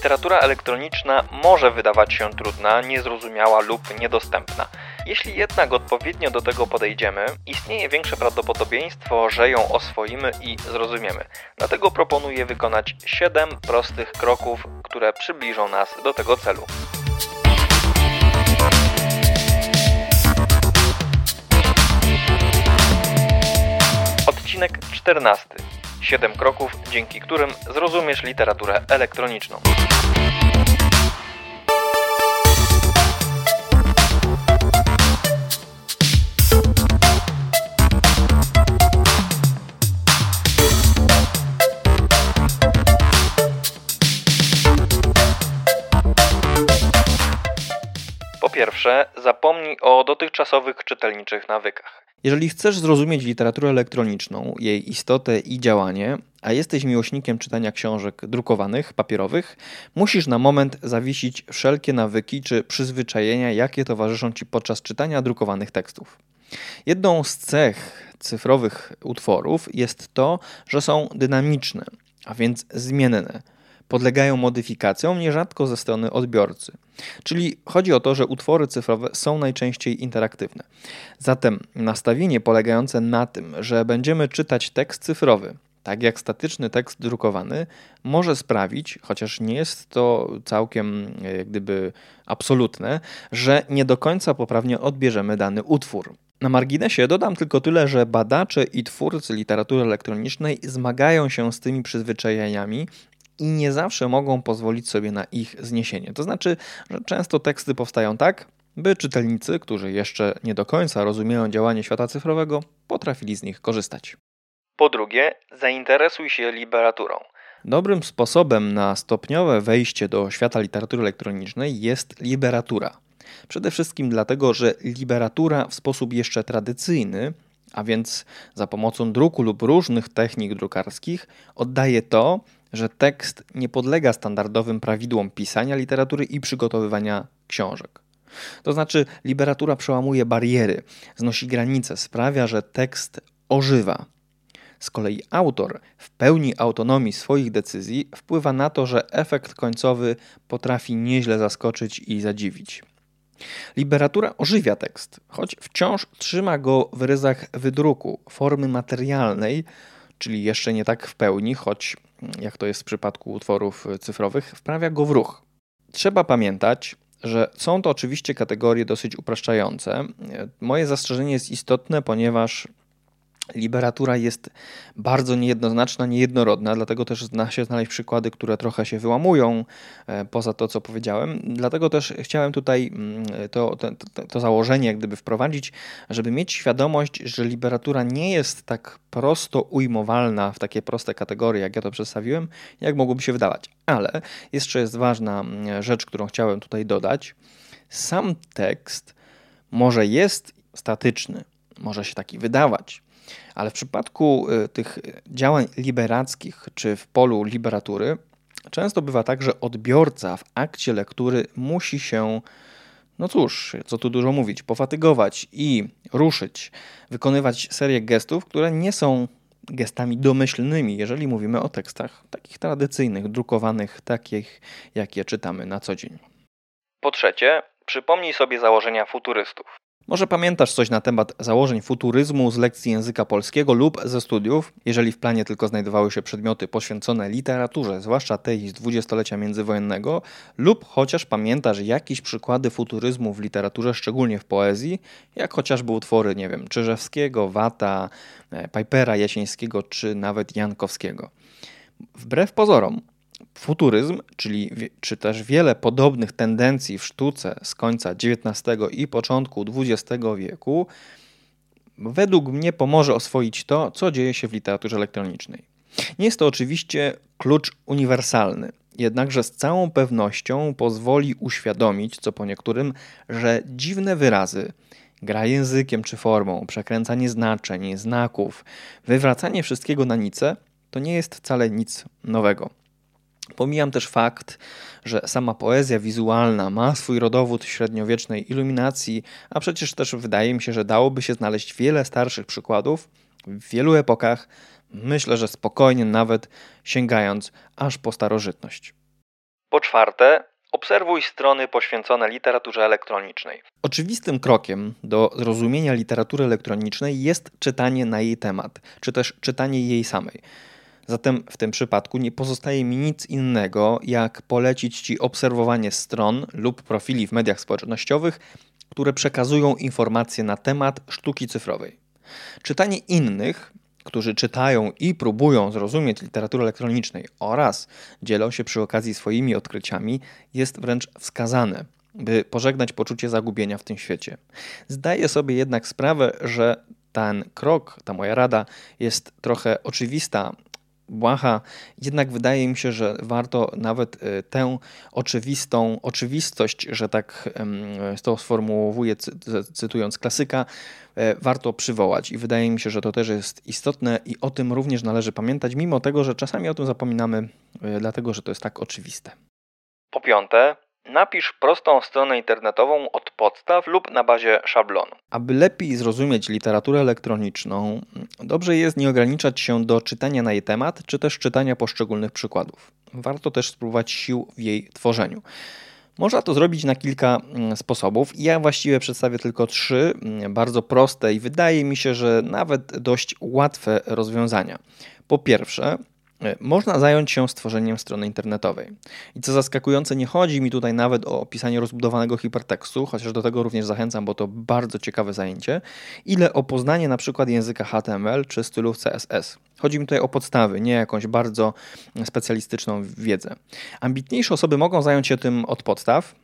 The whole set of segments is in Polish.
Literatura elektroniczna może wydawać się trudna, niezrozumiała lub niedostępna. Jeśli jednak odpowiednio do tego podejdziemy, istnieje większe prawdopodobieństwo, że ją oswoimy i zrozumiemy. Dlatego proponuję wykonać 7 prostych kroków, które przybliżą nas do tego celu. Odcinek 14. 7 kroków, dzięki którym zrozumiesz literaturę elektroniczną. Po pierwsze, zapomnij o dotychczasowych czytelniczych nawykach. Jeżeli chcesz zrozumieć literaturę elektroniczną, jej istotę i działanie, a jesteś miłośnikiem czytania książek drukowanych, papierowych, musisz na moment zawiesić wszelkie nawyki czy przyzwyczajenia, jakie towarzyszą ci podczas czytania drukowanych tekstów. Jedną z cech cyfrowych utworów jest to, że są dynamiczne, a więc zmienne podlegają modyfikacjom nierzadko ze strony odbiorcy. Czyli chodzi o to, że utwory cyfrowe są najczęściej interaktywne. Zatem nastawienie polegające na tym, że będziemy czytać tekst cyfrowy, tak jak statyczny tekst drukowany, może sprawić, chociaż nie jest to całkiem jak gdyby absolutne, że nie do końca poprawnie odbierzemy dany utwór. Na marginesie dodam tylko tyle, że badacze i twórcy literatury elektronicznej zmagają się z tymi przyzwyczajeniami i nie zawsze mogą pozwolić sobie na ich zniesienie. To znaczy, że często teksty powstają tak, by czytelnicy, którzy jeszcze nie do końca rozumieją działanie świata cyfrowego, potrafili z nich korzystać. Po drugie, zainteresuj się literaturą. Dobrym sposobem na stopniowe wejście do świata literatury elektronicznej jest liberatura. Przede wszystkim dlatego, że liberatura w sposób jeszcze tradycyjny, a więc za pomocą druku lub różnych technik drukarskich, oddaje to, że tekst nie podlega standardowym prawidłom pisania literatury i przygotowywania książek. To znaczy, literatura przełamuje bariery, znosi granice, sprawia, że tekst ożywa. Z kolei autor w pełni autonomii swoich decyzji wpływa na to, że efekt końcowy potrafi nieźle zaskoczyć i zadziwić. Literatura ożywia tekst, choć wciąż trzyma go w ryzach wydruku, formy materialnej, czyli jeszcze nie tak w pełni, choć jak to jest w przypadku utworów cyfrowych, wprawia go w ruch. Trzeba pamiętać, że są to oczywiście kategorie dosyć upraszczające. Moje zastrzeżenie jest istotne, ponieważ Liberatura jest bardzo niejednoznaczna, niejednorodna, dlatego też da się znaleźć przykłady, które trochę się wyłamują e, poza to, co powiedziałem. Dlatego też chciałem tutaj mm, to, to, to założenie jak gdyby wprowadzić, żeby mieć świadomość, że liberatura nie jest tak prosto ujmowalna w takie proste kategorie, jak ja to przedstawiłem, jak mogłoby się wydawać. Ale jeszcze jest ważna mm, rzecz, którą chciałem tutaj dodać. Sam tekst może jest statyczny, może się taki wydawać, ale w przypadku y, tych działań liberackich czy w polu liberatury, często bywa tak, że odbiorca w akcie lektury musi się, no cóż, co tu dużo mówić, pofatygować i ruszyć, wykonywać serię gestów, które nie są gestami domyślnymi, jeżeli mówimy o tekstach takich tradycyjnych, drukowanych, takich, jakie czytamy na co dzień. Po trzecie, przypomnij sobie założenia futurystów. Może pamiętasz coś na temat założeń futuryzmu z lekcji języka polskiego lub ze studiów, jeżeli w planie tylko znajdowały się przedmioty poświęcone literaturze, zwłaszcza tej z dwudziestolecia międzywojennego, lub chociaż pamiętasz jakieś przykłady futuryzmu w literaturze, szczególnie w poezji, jak chociażby utwory, nie wiem, Czyżewskiego, Wata, e, Pipera Jasińskiego czy nawet Jankowskiego. Wbrew pozorom, Futuryzm, czyli czy też wiele podobnych tendencji w sztuce z końca XIX i początku XX wieku, według mnie pomoże oswoić to, co dzieje się w literaturze elektronicznej. Nie jest to oczywiście klucz uniwersalny, jednakże z całą pewnością pozwoli uświadomić, co po niektórym, że dziwne wyrazy, gra językiem czy formą, przekręcanie znaczeń, znaków, wywracanie wszystkiego na nicę, to nie jest wcale nic nowego. Pomijam też fakt, że sama poezja wizualna ma swój rodowód średniowiecznej iluminacji, a przecież też wydaje mi się, że dałoby się znaleźć wiele starszych przykładów w wielu epokach, myślę, że spokojnie nawet sięgając aż po starożytność. Po czwarte, obserwuj strony poświęcone literaturze elektronicznej. Oczywistym krokiem do zrozumienia literatury elektronicznej jest czytanie na jej temat, czy też czytanie jej samej. Zatem w tym przypadku nie pozostaje mi nic innego, jak polecić Ci obserwowanie stron lub profili w mediach społecznościowych, które przekazują informacje na temat sztuki cyfrowej. Czytanie innych, którzy czytają i próbują zrozumieć literatury elektronicznej oraz dzielą się przy okazji swoimi odkryciami, jest wręcz wskazane, by pożegnać poczucie zagubienia w tym świecie. Zdaję sobie jednak sprawę, że ten krok, ta moja rada jest trochę oczywista, błaha, jednak wydaje mi się, że warto nawet y, tę oczywistą oczywistość, że tak to sformułuję cytując klasyka, e, warto przywołać i wydaje mi się, że to też jest istotne i o tym również należy pamiętać, mimo tego, że czasami o tym zapominamy, e, dlatego że to jest tak oczywiste. Po piąte, Napisz prostą stronę internetową od podstaw lub na bazie szablonu. Aby lepiej zrozumieć literaturę elektroniczną, dobrze jest nie ograniczać się do czytania na jej temat, czy też czytania poszczególnych przykładów. Warto też spróbować sił w jej tworzeniu. Można to zrobić na kilka mm, sposobów. Ja właściwie przedstawię tylko trzy, mm, bardzo proste i wydaje mi się, że nawet dość łatwe rozwiązania. Po pierwsze, można zająć się stworzeniem strony internetowej. I co zaskakujące, nie chodzi mi tutaj nawet o opisanie rozbudowanego hipertekstu, chociaż do tego również zachęcam, bo to bardzo ciekawe zajęcie, ile o poznanie na przykład języka HTML czy stylów CSS. Chodzi mi tutaj o podstawy, nie jakąś bardzo specjalistyczną wiedzę. Ambitniejsze osoby mogą zająć się tym od podstaw,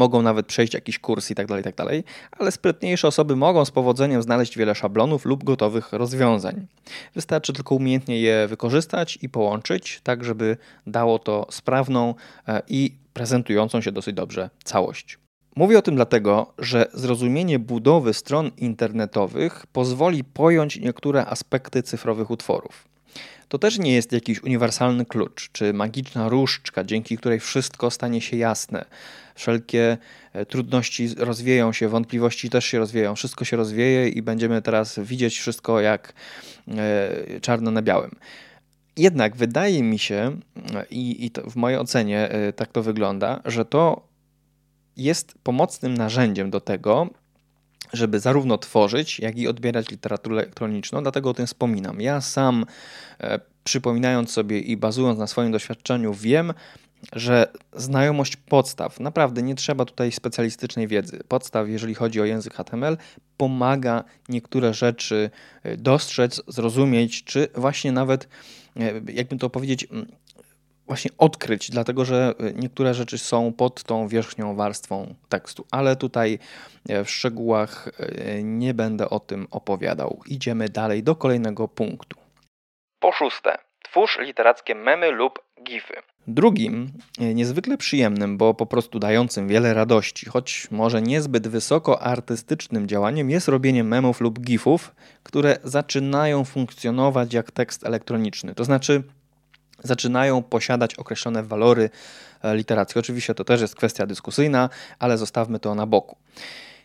mogą nawet przejść jakiś kurs i tak dalej, tak dalej, ale sprytniejsze osoby mogą z powodzeniem znaleźć wiele szablonów lub gotowych rozwiązań. Wystarczy tylko umiejętnie je wykorzystać i połączyć, tak żeby dało to sprawną e, i prezentującą się dosyć dobrze całość. Mówię o tym dlatego, że zrozumienie budowy stron internetowych pozwoli pojąć niektóre aspekty cyfrowych utworów. To też nie jest jakiś uniwersalny klucz czy magiczna różdżka, dzięki której wszystko stanie się jasne. Wszelkie e, trudności rozwieją się, wątpliwości też się rozwieją, wszystko się rozwieje i będziemy teraz widzieć wszystko jak e, czarno na białym. Jednak wydaje mi się, i, i w mojej ocenie e, tak to wygląda, że to jest pomocnym narzędziem do tego, żeby zarówno tworzyć, jak i odbierać literaturę elektroniczną, dlatego o tym wspominam. Ja sam, e, przypominając sobie i bazując na swoim doświadczeniu, wiem, że znajomość podstaw, naprawdę nie trzeba tutaj specjalistycznej wiedzy. Podstaw, jeżeli chodzi o język HTML, pomaga niektóre rzeczy e, dostrzec, zrozumieć, czy właśnie nawet, e, jakby to powiedzieć, właśnie odkryć, dlatego że y, niektóre rzeczy są pod tą wierzchnią warstwą tekstu, ale tutaj e, w szczegółach e, nie będę o tym opowiadał. Idziemy dalej do kolejnego punktu. Po szóste, twórz literackie memy lub gify. Drugim, e, niezwykle przyjemnym, bo po prostu dającym wiele radości, choć może niezbyt wysoko artystycznym działaniem jest robienie memów lub gifów, które zaczynają funkcjonować jak tekst elektroniczny. To znaczy, zaczynają posiadać określone walory e, literackie. Oczywiście to też jest kwestia dyskusyjna, ale zostawmy to na boku.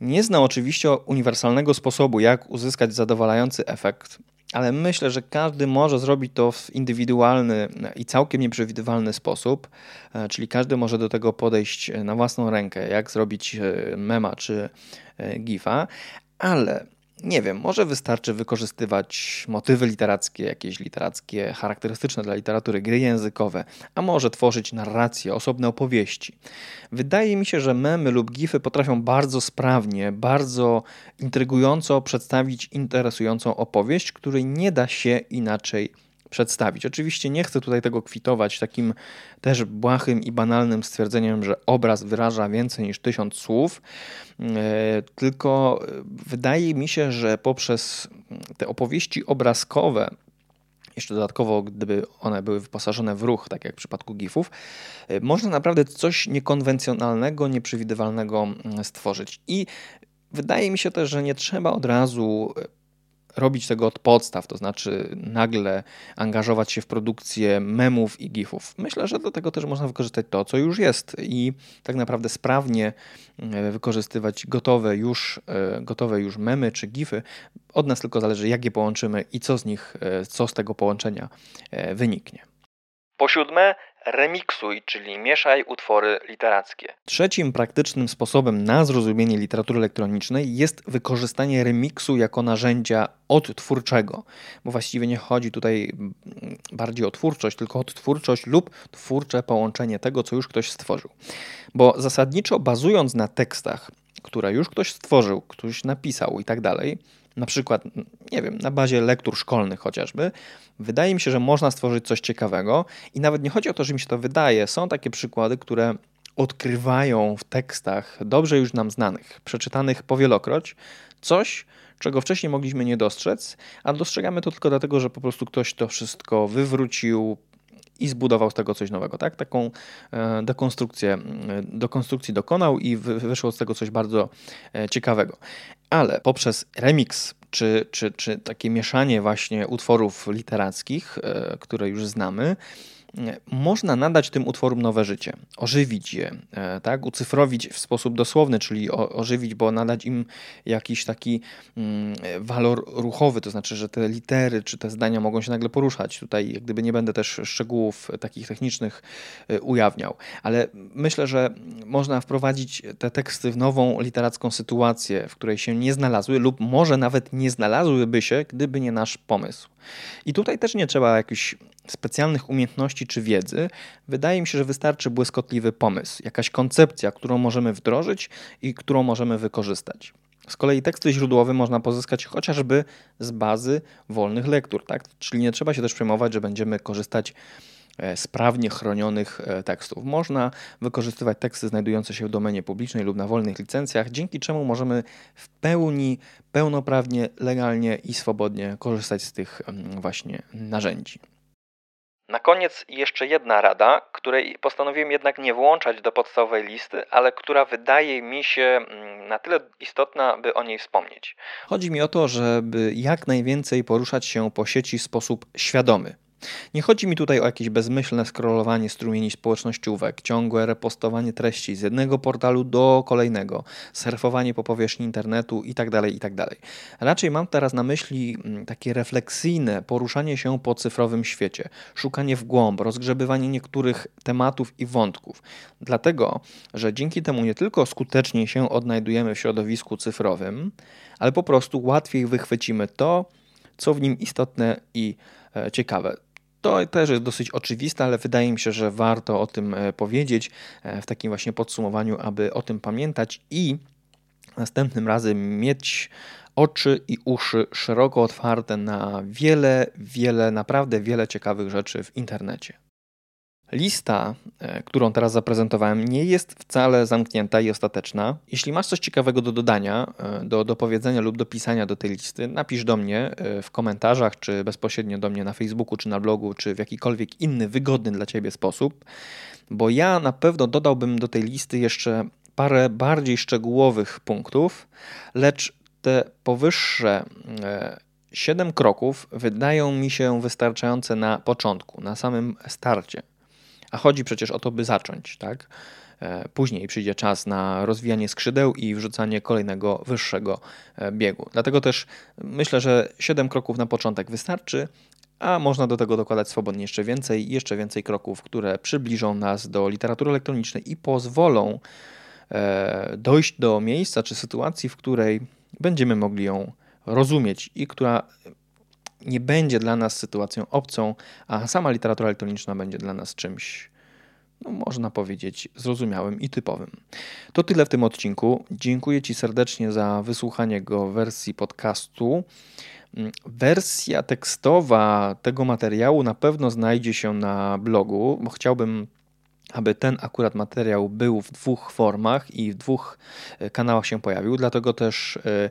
Nie znam oczywiście uniwersalnego sposobu, jak uzyskać zadowalający efekt, ale myślę, że każdy może zrobić to w indywidualny i całkiem nieprzewidywalny sposób, e, czyli każdy może do tego podejść na własną rękę, jak zrobić e, mema czy gifa, ale nie wiem, może wystarczy wykorzystywać motywy literackie, jakieś literackie charakterystyczne dla literatury, gry językowe, a może tworzyć narracje, osobne opowieści. Wydaje mi się, że memy lub gify potrafią bardzo sprawnie, bardzo intrygująco przedstawić interesującą opowieść, której nie da się inaczej przedstawić. Oczywiście nie chcę tutaj tego kwitować takim też błahym i banalnym stwierdzeniem, że obraz wyraża więcej niż tysiąc słów, e, tylko wydaje mi się, że poprzez te opowieści obrazkowe, jeszcze dodatkowo, gdyby one były wyposażone w ruch, tak jak w przypadku GIFów, e, można naprawdę coś niekonwencjonalnego, nieprzewidywalnego mm, stworzyć. I wydaje mi się też, że nie trzeba od razu robić tego od podstaw, to znaczy nagle angażować się w produkcję memów i gifów. Myślę, że do tego też można wykorzystać to, co już jest i tak naprawdę sprawnie e, wykorzystywać gotowe już, e, gotowe już memy czy gify. Od nas tylko zależy, jak je połączymy i co z nich, e, co z tego połączenia wyniknie. Po siódme, remiksuj, czyli mieszaj utwory literackie. Trzecim praktycznym sposobem na zrozumienie literatury elektronicznej jest wykorzystanie remiksu jako narzędzia odtwórczego, bo właściwie nie chodzi tutaj bardziej o twórczość, tylko o odtwórczość lub twórcze połączenie tego, co już ktoś stworzył. Bo zasadniczo bazując na tekstach, które już ktoś stworzył, ktoś napisał i tak dalej, na przykład, nie wiem, na bazie lektur szkolnych chociażby, wydaje mi się, że można stworzyć coś ciekawego i nawet nie chodzi o to, że mi się to wydaje. Są takie przykłady, które odkrywają w tekstach dobrze już nam znanych, przeczytanych powielokroć, coś, czego wcześniej mogliśmy nie dostrzec, a dostrzegamy to tylko dlatego, że po prostu ktoś to wszystko wywrócił, i zbudował z tego coś nowego, tak? Taką e, dekonstrukcję, e, do konstrukcji dokonał i wyszło z tego coś bardzo e, ciekawego. Ale poprzez remix, czy, czy, czy takie mieszanie właśnie utworów literackich, które już znamy, można nadać tym utworom nowe życie, ożywić je, e, tak? ucyfrowić w sposób dosłowny, czyli ożywić, bo nadać im jakiś taki mm, walor ruchowy, to znaczy, że te litery czy te zdania mogą się nagle poruszać. Tutaj jak gdyby nie będę też szczegółów takich technicznych e, ujawniał, ale myślę, że można wprowadzić te teksty w nową literacką sytuację, w której się nie znalazły lub może nawet nie znalazłyby się, gdyby nie nasz pomysł. I tutaj też nie trzeba jakichś specjalnych umiejętności czy wiedzy. Wydaje mi się, że wystarczy błyskotliwy pomysł, jakaś koncepcja, którą możemy wdrożyć i którą możemy wykorzystać. Z kolei teksty źródłowe można pozyskać chociażby z bazy wolnych lektur, tak? czyli nie trzeba się też przejmować, że będziemy korzystać E, sprawnie chronionych e, tekstów. Można wykorzystywać teksty znajdujące się w domenie publicznej lub na wolnych licencjach, dzięki czemu możemy w pełni, pełnoprawnie, legalnie i swobodnie korzystać z tych właśnie narzędzi. Na koniec jeszcze jedna rada, której postanowiłem jednak nie włączać do podstawowej listy, ale która wydaje mi się mm, na tyle istotna, by o niej wspomnieć. Chodzi mi o to, żeby jak najwięcej poruszać się po sieci w sposób świadomy. Nie chodzi mi tutaj o jakieś bezmyślne scrollowanie strumieni społecznościówek, ciągłe repostowanie treści z jednego portalu do kolejnego, surfowanie po powierzchni internetu itd., tak itd. Tak Raczej mam teraz na myśli mm, takie refleksyjne poruszanie się po cyfrowym świecie, szukanie w głąb, rozgrzebywanie niektórych tematów i wątków. Dlatego, że dzięki temu nie tylko skuteczniej się odnajdujemy w środowisku cyfrowym, ale po prostu łatwiej wychwycimy to, co w nim istotne i e, ciekawe. To też jest dosyć oczywiste, ale wydaje mi się, że warto o tym e, powiedzieć e, w takim właśnie podsumowaniu, aby o tym pamiętać i następnym razem mieć oczy i uszy szeroko otwarte na wiele, wiele, naprawdę wiele ciekawych rzeczy w internecie. Lista, e, którą teraz zaprezentowałem, nie jest wcale zamknięta i ostateczna. Jeśli masz coś ciekawego do dodania, e, do, do powiedzenia lub do pisania do tej listy, napisz do mnie e, w komentarzach, czy bezpośrednio do mnie na Facebooku, czy na blogu, czy w jakikolwiek inny wygodny dla Ciebie sposób, bo ja na pewno dodałbym do tej listy jeszcze parę bardziej szczegółowych punktów, lecz te powyższe 7 kroków wydają mi się wystarczające na początku, na samym starcie. A chodzi przecież o to, by zacząć, tak? E, później przyjdzie czas na rozwijanie skrzydeł i wrzucanie kolejnego wyższego e, biegu. Dlatego też myślę, że 7 kroków na początek wystarczy, a można do tego dokładać swobodnie jeszcze więcej, jeszcze więcej kroków, które przybliżą nas do literatury elektronicznej i pozwolą e, dojść do miejsca czy sytuacji, w której będziemy mogli ją rozumieć i która nie będzie dla nas sytuacją obcą, a sama literatura elektroniczna będzie dla nas czymś, no można powiedzieć, zrozumiałym i typowym. To tyle w tym odcinku. Dziękuję Ci serdecznie za wysłuchanie go w wersji podcastu. Wersja tekstowa tego materiału na pewno znajdzie się na blogu, bo chciałbym aby ten akurat materiał był w dwóch formach i w dwóch e, kanałach się pojawił. Dlatego też e,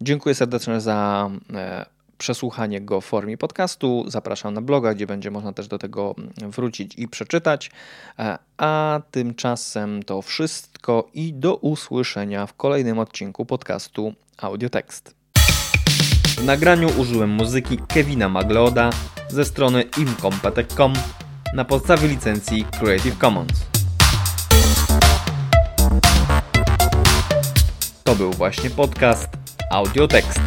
dziękuję serdecznie za e, przesłuchanie go w formie podcastu. Zapraszam na bloga, gdzie będzie można też do tego wrócić i przeczytać. E, a tymczasem to wszystko i do usłyszenia w kolejnym odcinku podcastu Audiotekst. W nagraniu użyłem muzyki Kevina Magloda ze strony imcompetech.com na podstawie licencji Creative Commons. To był właśnie podcast Audiotekst.